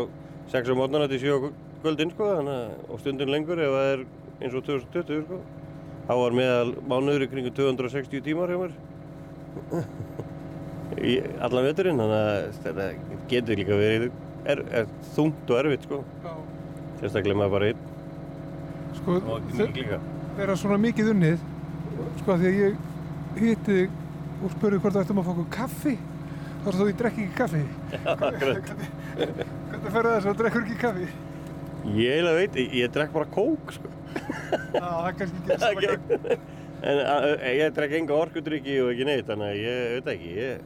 6 á mótnana til 7 á kvöldin sko, þannig og stundin lengur ef það er eins og 2020 sko. Þá var meðal mánuður í kringu 260 tímar hjá mér. Í allan veturinn, þannig að þetta getur líka verið er, er þungt og erfitt sko, sérstaklega maður bara einn. Sko, og þe- ekki líka. þeirra svona mikið unnið sko því að ég hitti þig og spurði hvort þú ættum að fá okkur kaffi. Þá er þú ég drekki ekki kaffi. Hvernig ferðu þess að drekkur ekki kaffi Ég eiginlega veit, ég, ég drekk bara kók sko. Já, það er kannski ekki svona Ok. En a, a, ég drekk enga orkudrykki og ekki neitt, þannig að ég veit ekki, ég,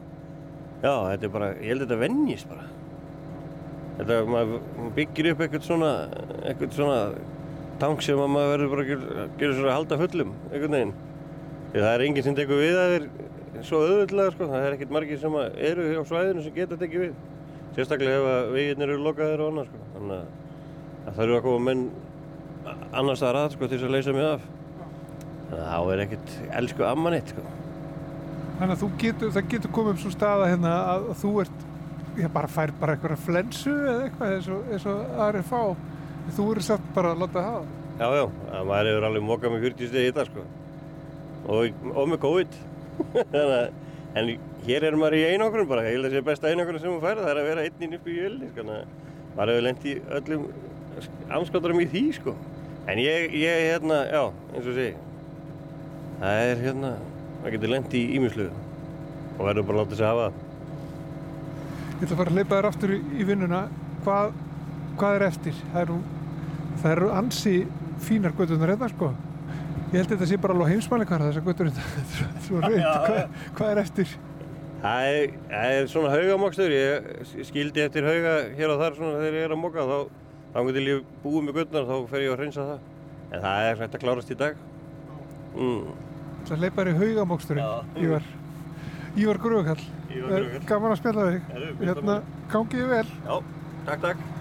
já, þetta er bara, ég held að þetta vennjist bara. Þetta, maður byggir upp eitthvað svona, eitthvað svona tank sem að maður verður bara að gera, gera svona að halda fullum, einhvern veginn. Því það er enginn sem tekur við að þér svo auðvöldlega, sko, það er ekkert margir sem að eru á svæðinu sem geta tekið við. Sérstaklega ef að veginnir eru lokaðir og annað, sko, þannig að það þarf að koma menn annars staðar að, sko, til þess að leysa mig af. Þannig að þá er ekkert elsku amman eitt, sko. Þannig að þú getur, það getur komið um svo staða hérna að þú ert, ég bara fær bara eitthvað flensu eða eitthvað eins og, eins og aðri fá. Þú eru satt bara að láta hafa. Já, já, að maður hefur alveg mokað með 40 stegi í þetta, sko. Og, og með COVID. Þannig að, en hér er maður í einangrun bara, ég held að það sé besta einangrun sem hún fær, það er að vera einn inn upp í jölni, sko. Maður hefur lent í öllum anskotarum í því, sko. En ég, ég, hérna, já, eins og segi, það er, hérna, maður getur lent í ímislu og verður bara að láta sig hafa. Ég ætla að fara að hleypa þér aftur í, í vinnuna. Hvað, hvað er eftir? Það eru, það eru ansi fínar göttunar hérna sko. Ég held að þetta sé bara alveg heimsmæli hvar þessar er reynd. Já, Hvað, hvað er eftir? Það er, það er svona haugamokstur, ég skildi eftir hauga hér og þar svona þegar ég er að moka þá þá til ég búið með guttnar þá fer ég að hreinsa það. En það er hægt að klárast í dag. Mm. Það hleypa þér í haugamóksturinn. Ívar. Ívar. Ívar Gröfakall. Gaman að spjalla þig. Hérna, gangiði vel. Já, takk, takk.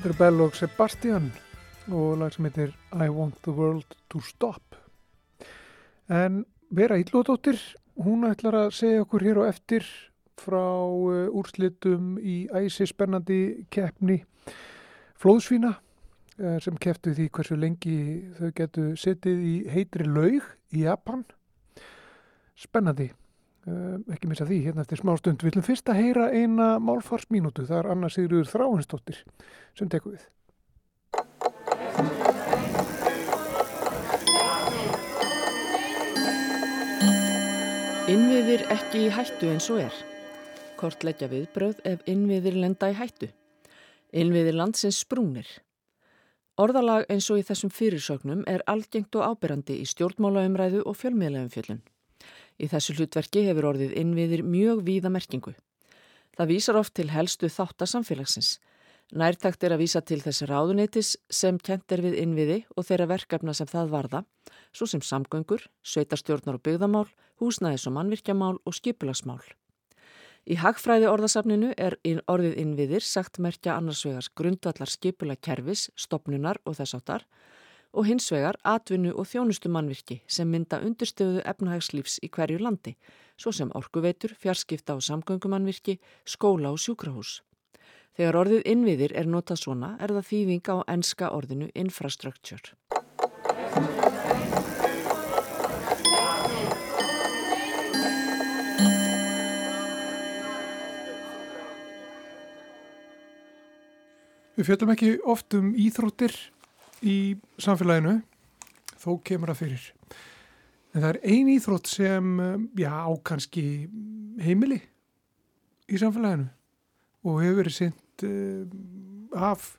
Þetta eru Bell og Sebastian og lag sem heitir I Want the World to Stop. En Vera Íllóðdóttir, hún ætlar að segja okkur hér og eftir frá uh, úrslitum í æsi spennandi keppni flóðsvína uh, sem keftu því hversu lengi þau getu setið í heitri laug í Japan. Spennandi. Uh, ekki missa því hérna eftir smá stund. Við ætlum fyrst að heyra eina málfarsmínútu. Það er Anna Sigurður Þráinsdóttir sem tekur við. Innviðir ekki í hættu eins og er. Kortleggja viðbröð ef innviðir lenda í hættu. Innviðir landsins sprúnir. Orðalag eins og í þessum fyrirsögnum er algengt og ábyrrandi í stjórnmálaumræðu og fjölmiðlaumfjöllun. Í þessu hlutverki hefur orðið innviðir mjög víða merkingu. Það vísar oft til helstu þáttasamfélagsins. Nærtakt er að vísa til þess ráðunitis sem kent er við innviði og þeirra verkefna sem það varða, svo sem samgöngur, sveitarstjórnar og byggðamál, húsnæðis og mannvirkjamál og skipulagsmál. Í hagfræði orðasafninu er orðið innviðir sagt merkja annars vegars grundvallar skipula kerfis, stopnunar og þess áttar og hins vegar atvinnu og þjónustu mannvirki sem mynda undirstöðu efnahagslífs í hverju landi, svo sem orkuveitur, fjarskipta og samgöngumannvirki, skóla og sjúkrahús. Þegar orðið innviðir er notað svona er það þýðing á enska orðinu infrastructure. Við fjöldum ekki oft um íþróttir í samfélaginu, þó kemur það fyrir. En það er ein íþrótt sem, já, á kannski heimili í samfélaginu og hefur verið sint uh, af,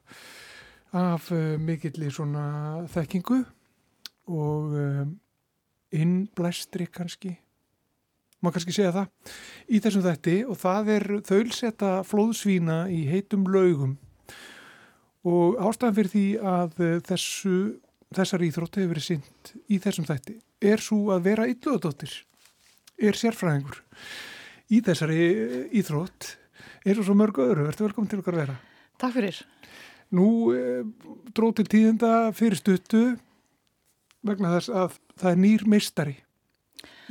af uh, mikilli svona þekkingu og uh, innblæstri kannski, má kannski segja það, í þessum þætti og það er þaulsetta flóðsvína í heitum laugum og ástæðan fyrir því að þessu, þessar íþrótt hefur verið sint í þessum þætti er svo að vera ylluðadóttir, er sérfræðingur í þessari íþrótt eins og svo mörg öðru. Verður velkominn til okkar að vera. Takk fyrir. Nú e, dróð til tíðenda fyrir stuttu vegna þess að það er nýr meistari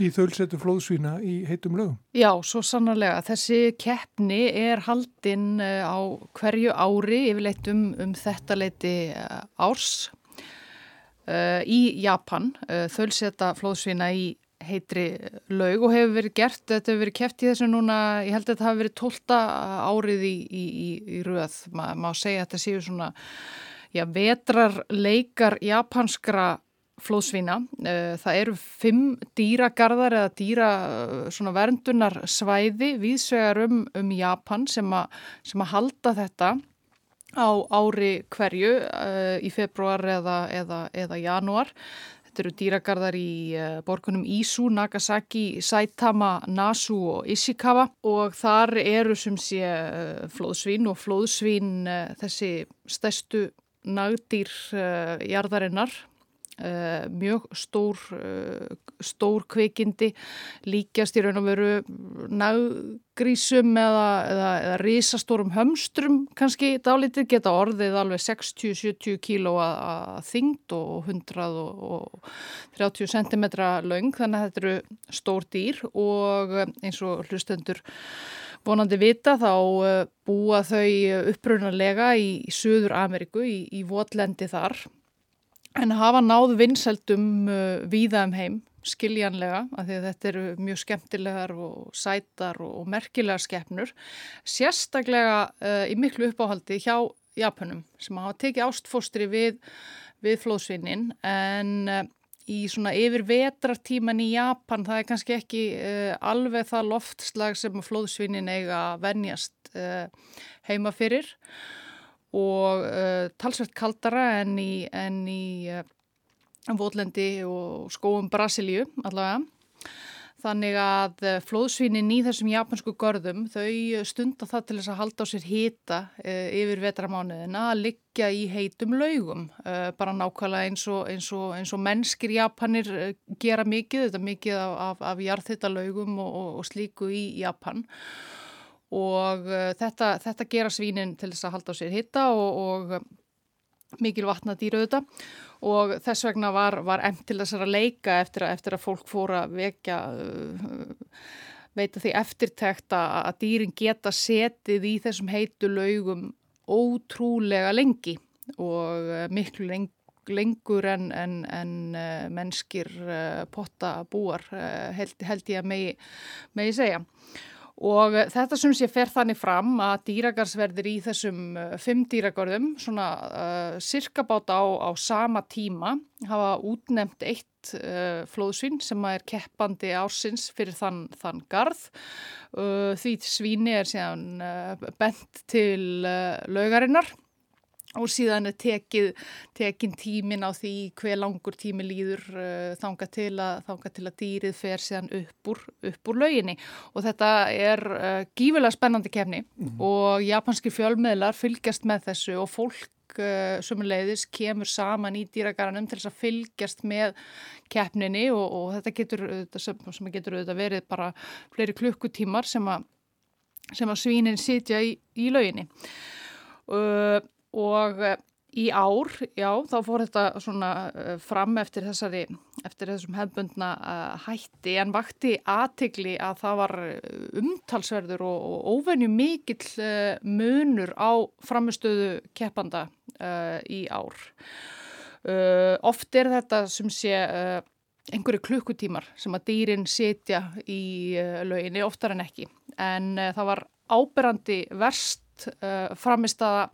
í þölsetu flóðsvína í heitum lögum. Já, svo sannarlega. Þessi keppni er haldinn á hverju ári yfirleitt um, um þetta leiti árs uh, í Japan. Uh, þölseta flóðsvína í heitri laug og hefur verið gert, þetta hefur verið keft í þessu núna, ég held að þetta hafi verið tólta árið í, í, í, í röð, Ma, má segja að þetta séu svona, já, vetrar leikar japanskra flóðsvína, það eru fimm dýragarðar eða dýra svona verndunar svæði viðsvegar um, um Japan sem, a, sem að halda þetta á ári hverju uh, í februar eða, eða, eða januar Þetta eru dýragarðar í borgunum Isu, Nagasaki, Saitama, Nasu og Ishikawa. Og þar eru sem sé flóðsvín og flóðsvín þessi stærstu nagdýr jarðarinnar. Uh, mjög stór, uh, stór kveikindi líkjast í raun og veru naggrísum eða, eða, eða risastórum hömstrum kannski dálítið geta orðið alveg 60-70 kíló að þyngd og 130 cm laung þannig að þetta eru stór dýr og eins og hlustendur vonandi vita þá uh, búa þau upprunarlega í, í Suður Ameríku í, í Votlendi þar en hafa náð vinsældum uh, víða um heim, skiljanlega, af því að þetta eru mjög skemmtilegar og sætar og, og merkilegar skeppnur, sérstaklega uh, í miklu uppáhaldi hjá Japanum sem hafa tekið ástfóstri við, við flóðsvinnin en uh, í svona yfir vetrartíman í Japan það er kannski ekki uh, alveg það loftslag sem flóðsvinnin eiga að venjast uh, heima fyrir og uh, talsvert kaldara en í, en í uh, Votlendi og skóum Brasilíu allavega. Þannig að uh, flóðsvínin í þessum japansku görðum þau stunda það til þess að halda á sér hýta yfir vetramánuðina að liggja í heitum laugum. Bara nákvæmlega eins og, eins og, eins og mennskir japanir gera mikið, þetta mikið af, af, af jarðhitta laugum og, og slíku í Japan. Og uh, þetta, þetta gera svínin til þess að halda á sér hitta og, og uh, mikil vatna dýra þetta og þess vegna var, var emt til þessara leika eftir að, eftir að fólk fór að vekja uh, veita því eftirtekt að, að dýrin geta setið í þessum heitu laugum ótrúlega lengi og miklu lengi lengur en, en, en mennskir pottabúar uh, held, held ég að megi, megi segja. Og uh, þetta sem sé fer þannig fram að dýragarsverðir í þessum uh, fimm dýragörðum, svona uh, sirkabáta á, á sama tíma, hafa útnefnt eitt uh, flóðsvín sem er keppandi ársins fyrir þann, þann garð. Uh, því svíni er síðan bent til laugarinnar og síðan er tekið, tekin tímin á því hver langur tími líður uh, þanga, til að, þanga til að dýrið fer síðan upp úr, upp úr lauginni. Og þetta er uh, gífilega spennandi kefni og japanski fjölmiðlar fylgjast með þessu og fólk uh, sumuleiðis kemur saman í dýragaranum til þess að fylgjast með keppninni. Og, og þetta getur sem getur auðvitað verið bara fleiri klukkutímar sem að, sem að svínin sitja í, í lauginni. Uh, og uh, í ár, já, þá fór þetta svona uh, fram eftir þessari, eftir þessum hefbundna uh, hætti en vakti aðtigli að það var umtalsverður og, og óvenju mikill munur á framistöðu keppanda uh, í ár. Uh, oft er þetta sem sé uh, einhverju klukkutímar sem að dýrin setja í lauginni, oftar en ekki. En uh, það var áberandi verst uh, framistaða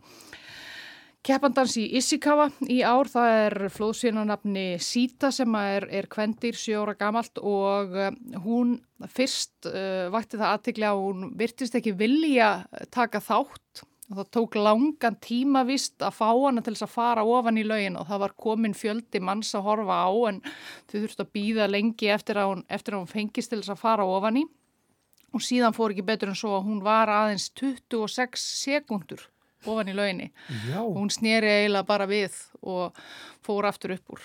keppandans í Ishikawa í ár. Það er flóðsvínanafni Sita sem er, er kvendir 7 ára gamalt og uh, hún fyrst uh, vakti það aðtikli að hún virtist ekki vilja taka þátt og það tók langan tíma vist að fá hana til þess að fara ofan í laugin og það var komin fjöldi manns að horfa á en þau þurftu að býða lengi eftir að hún, eftir að hún fengist til þess að fara ofan í og síðan fór ekki betur en svo að hún var aðeins 26 sekundur ofan í lauginni. Já, Hún sneri eiginlega bara við og fór aftur upp úr.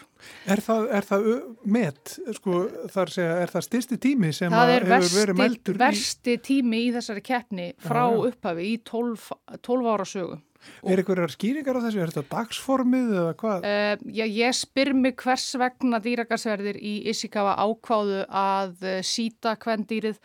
er það, er það met, sko, þar segja, er það styrsti tími sem Það er hefur versti, verið mældur versti tími í þessari keppni frá Já, já. upphafi í 12, 12 ára sögu. Er einhverjar skýringar á þessu, er þetta dagsformið eða hvað? Uh, já, ég spyr mig hvers vegna dýragarsverðir í Ishikawa ákváðu að uh, síta hvern dýrið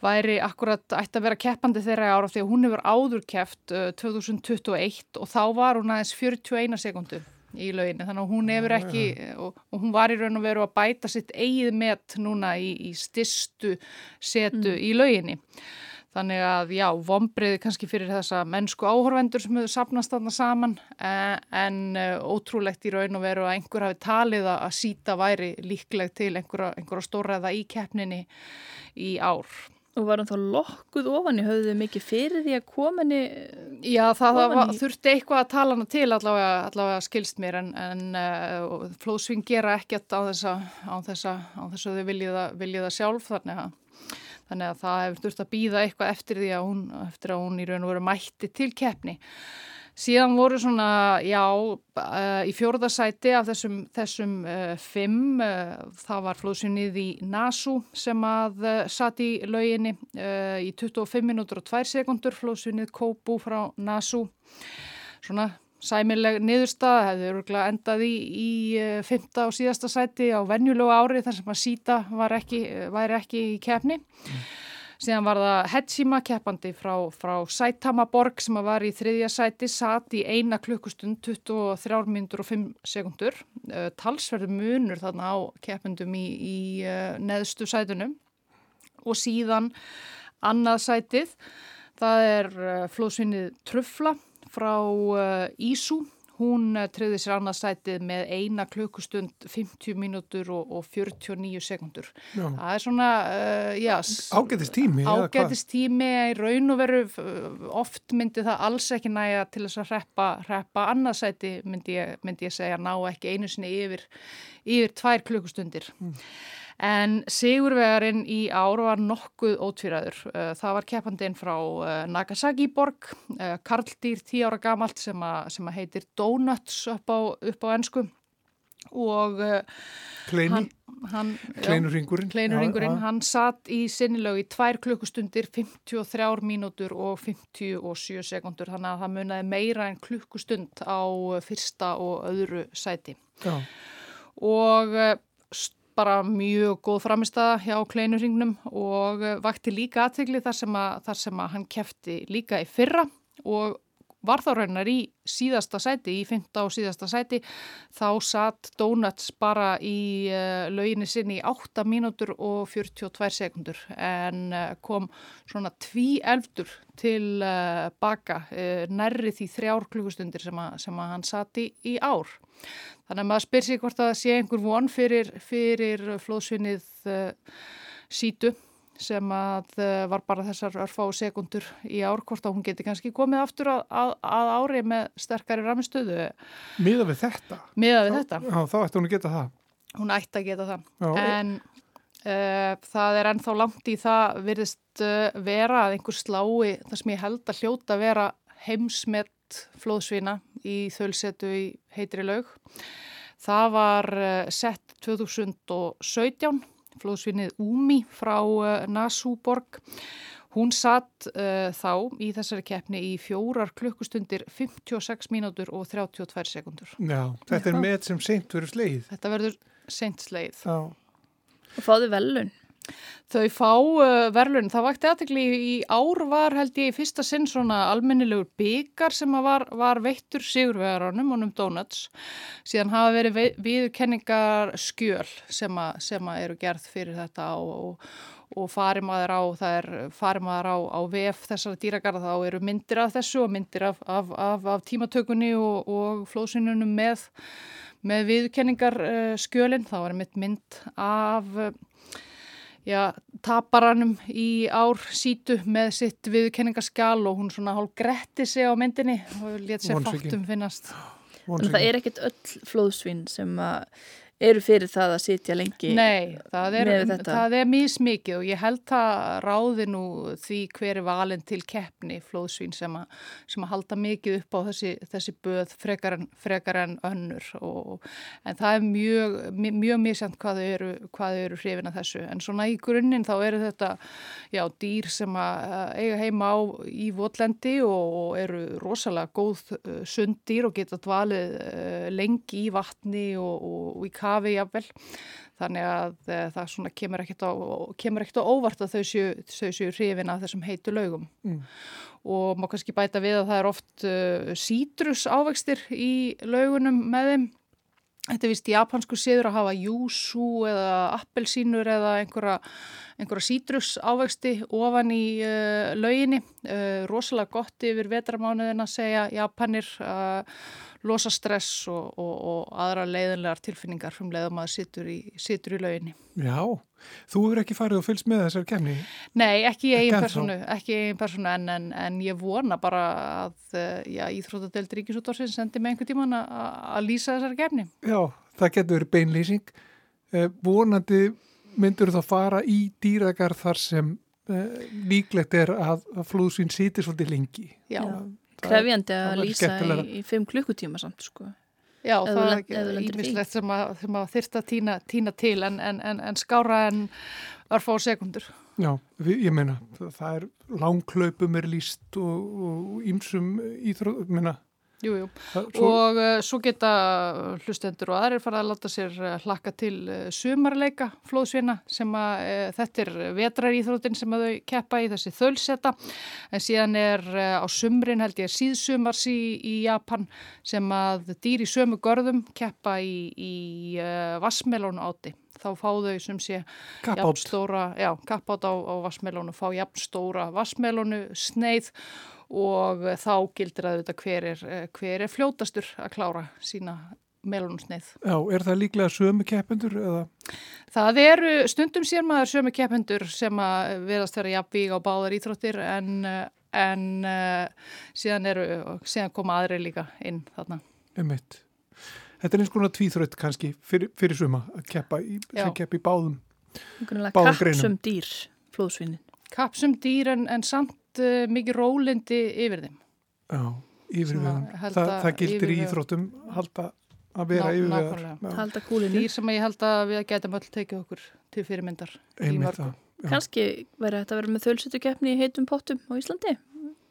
væri akkurat ætti að vera keppandi þeirra ára því að hún hefur áður keppt uh, 2021 og þá var hún aðeins 41 sekundu í lauginni þannig að hún hefur ekki og, og hún var í raun og veru að bæta sitt eigið met núna í, í stystu setu í lauginni. Þannig að já, vombriði kannski fyrir þessa mennsku áhorvendur sem hefur sapnast þarna saman eh, en eh, ótrúlegt í raun og veru að einhver hafi talið að síta væri líkleg til einhverja, einhverja stórræða í keppninni í ár. Og var hann þá lokkuð ofan í höfðu þið mikið fyrir því að koma henni Já, það, það þurfti eitthvað að tala hana til allavega, allavega skilst mér en, en uh, flóðsving gera ekkert á þess að, á þess að, á þess að þau viljið það, viljið það sjálf þannig að, þannig að það hefur þurft að býða eitthvað eftir því að hún, eftir að hún í raun og veru mætti til keppni. Síðan voru svona, já, uh, í fjórðasæti af þessum, þessum uh, fimm, uh, það var flóðsvinnið í Nasu sem að uh, satt í lauginni í 25 minútur og 2 sekundur, flóðsvinnið Kobu frá Nasu. Svona sæmileg niðurstað, hefði örgulega endað í, í uh, fymta og síðasta sæti á venjulegu ári þar sem að síta ekki, væri ekki í kefni. Síðan var það Hetsima keppandi frá, frá Saitamaborg sem var í þriðja sæti, satt í eina klukkustund 23 minnur og 5 sekundur. Uh, talsverðu munur þarna á keppendum í, í uh, neðstu sætunum og síðan annað sætið, það er flóðsvinnið Trufla frá uh, Ísú. Hún uh, treyði sér annað sætið með eina klukkustund 50 mínútur og, og 49 sekundur. Já. Það er svona, uh, já, Ágætist tími? ágætist tími í raun og veru oft myndi það alls ekki næja til þess að hreppa, hreppa annarsæti myndi ég, myndi ég segja ná ekki einu sinni yfir, yfir tvær klukkustundir. En Sigurvegarinn í ár var nokkuð ótvíraður. Uh, Það var keppandinn frá uh, Nagasaki borg, uh, Karldýr 10 ára gamalt sem, að- sem að heitir Donuts upp á, upp á ennsku og Kleini? hann, hann, Kleinurringurinn. Kleinurringurinn, Já, já. hann satt í sinnilög í 2 klukkustundir, 53 mínútur og 57 sekundur, þannig að það munaði meira en klukkustund á fyrsta og öðru sæti. Já, Og eh, s- bara mjög góð framistaða hjá kleinurringnum og eh, vakti líka aðtegli þar sem að, þar sem að hann kefti líka í fyrra og var þá raunar í síðasta sæti, í fymta og síðasta sæti, þá satt Donuts bara í uh, lauginni sinni í 8 mínútur og 42 sekundur en uh, kom svona tví elftur til uh, baka uh, nærri því þrjár klukkustundir sem, sem að hann satt í, í ár. Þannig að maður spyr sig hvort að sé einhver von fyrir, fyrir flóðsvinnið uh, sítu sem að uh, var bara þessar örfá sekundur í ár, hvort að hún geti kannski komið aftur að, að, að ári með sterkari ramistöðu miða við þetta. miða við þetta. Já, þá ætti hún að geta það. Hún ætti að geta það. Já, En uh, það er ennþá langt í það virðist vera að einhver slái það sem ég held að hljóta vera heimsmet flóðsvina í þölsetu í heitri laug. Það var uh, sett 2017, flóðsvinnið Úmi frá uh, Nasúborg. Hún satt uh, þá í þessari keppni í fjórar klukkustundir 56 mínútur og 32 sekundur. já, þetta er með sem seint verið sleið. Þetta verður seint sleið. Já, Og fáðu velun. Þau fá uh, verðlun, það vakti aðtekli í ár var held ég í fyrsta sinn svona almennilegur byggar sem var, var veittur sigurvegaranum honum Donuts. Síðan hafa verið viðurkenningar skjöl sem, að, sem að eru gerð fyrir þetta og, og, og fari maður á, á, á VF þessara dýragarða þá eru myndir af þessu og myndir af, af, af, af tímatökunni og, og flóðsynunum með, með viðurkenningar uh, skjölinn. Það var mitt mynd af... Uh, já, taparanum í ár sítu með sitt viðkenningaskal og hún svona hálf gretti sig á myndinni og létt sér Vonsvikin. fátum finnast. Að það er ekkert öll flóðsvín sem að eru fyrir það að sitja lengi. Nei, það er, það er mismikið og ég held það ráði nú því hver er valin til keppni flóðsvín sem, a, sem að halda mikið upp á þessi, þessi böð frekar en, frekar en önnur og, en það er mjög, mjög misjant hvað þau eru, eru hrifin að þessu en svona í grunninn þá eru þetta já, dýr sem að eiga heima á í votlendi og, og eru rosalega góð uh, sunddýr og geta dvalið uh, lengi í vatni og, og, og í kafi jafnvel. Þannig að uh, það svona kemur ekkert á, kemur ekkert á óvart að þau séu, séu hrifin af þessum heitu laugum. Mm. Og má kannski bæta við að það er oft uh, sítrus ávextir í laugunum með þeim. Þetta er vist japansku siður að hafa júsú eða appelsínur eða einhverja, einhverja sítrus ávexti ofan í uh, lauginni. Uh, rosalega gott yfir vetramánuðin að segja Japanir uh, losa stress og, og, og aðra leiðinlegar tilfinningar um leiðum að situr í, situr í lauginni. Já, þú hefur ekki farið og fylgst með þessar kemni. Nei, ekki eigin ennþá. personu, personu en, en, en ég vona bara að Íþróttadelt Ríkisúttársins sendi með einhver tíman að að lýsa þessari gefni. Já, það getur beinlýsing. Eh, vonandi myndur þá fara í dýragarð þar sem eh, líklegt er að, að flúðsvín sýtir svolítið lengi. Já, Krefjandi að lýsa í, í fimm klukkutíma samt, sko. já þú það er ímislegt sem að, sem að þyrst að tína, tína til en, en, en, en skára en örfá sekundur. Já, við, ég meina, það, er langklaupum er líst og, og ímsum íþróð, meina, Jú, jú. svo, Og uh, svo geta hlustendur og aðrir fara að láta sér hlakka til sumarleika flóðsvina sem að uh, þetta er vetraríþrótin sem að þau keppa í þessi þölseta en síðan er uh, á sumrin held ég síðsumars í, í Japan sem að dýr í sömu görðum keppa í, í vassmelónu áti. Þá fá þau sem sé jafnstóra, já, kappátt á, á vassmelónu, fá jafnstóra vassmelónu sneið og eh, þá gildir að þetta hver er, eh, hver er fljótastur að klára sína melónusneið. Já, er það líklega sömu keppendur eða? Það eru stundum sér maður sömu keppendur sem að verðast vera jafnvíg á báðar íþróttir en, eh, en uh, síðan, eru, síðan koma aðri líka inn þarna. Emitt. Þetta er eins konar tvíþrött kannski fyrir, fyrir suma að keppa í, í báðum. Báðum greinum. kappsum dýr, flóðsvínin. Kapsum dýr en, en samt uh, mikið rólindi yfir þeim. Já, yfirvegun. Svona halda Það, það gildir í íþróttum halda að vera yfirvegar. nákvæmlega. halda kúlinni. Dýr sem ég held að við getum öll tekið okkur til fyrirmyndar. Kannski verður þetta að vera með þölsutukeppni í heitum pottum á Íslandi.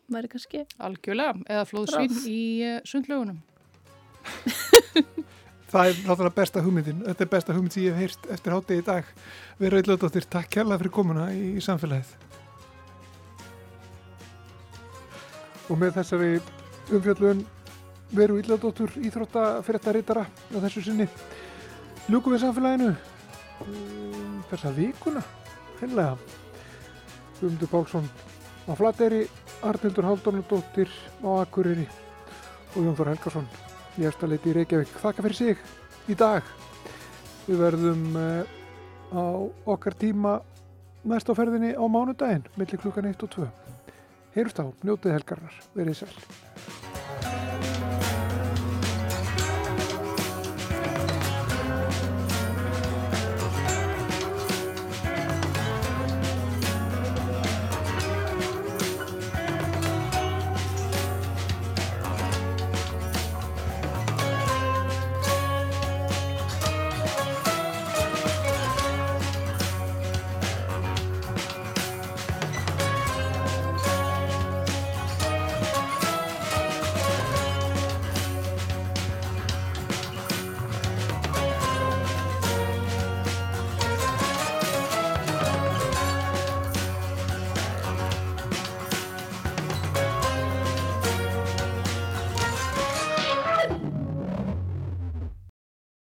Væri kannski Algjörlega, eða flóðsvín Ráð. í uh, sundlögunum. Það er náttúrulega besta hugmyndin. Þetta er besta hugmynd sem ég hef heyrt eftir hátegi í dag. Vera Ílladóttir, takk kærlega fyrir komuna í, í samfélagið. Og með þessari umfjöllun veru Ílladóttur íþrótta fyrirtarítara á þessu sinni. Ljúkum við samfélaginu um, þessa vikuna, hennilega. Guðmundur Pálsson á Flateyri, Arnildur Haldónudóttir á Akureyri og Jón Þór Helgarsson í efstaleiti í Reykjavík. Þakka fyrir sig í dag. Við verðum uh, á okkar tíma næst á ferðinni á mánudaginn, millir klukkan 1 og 2. Heyrust á, njótið helgarnar, verið sæl.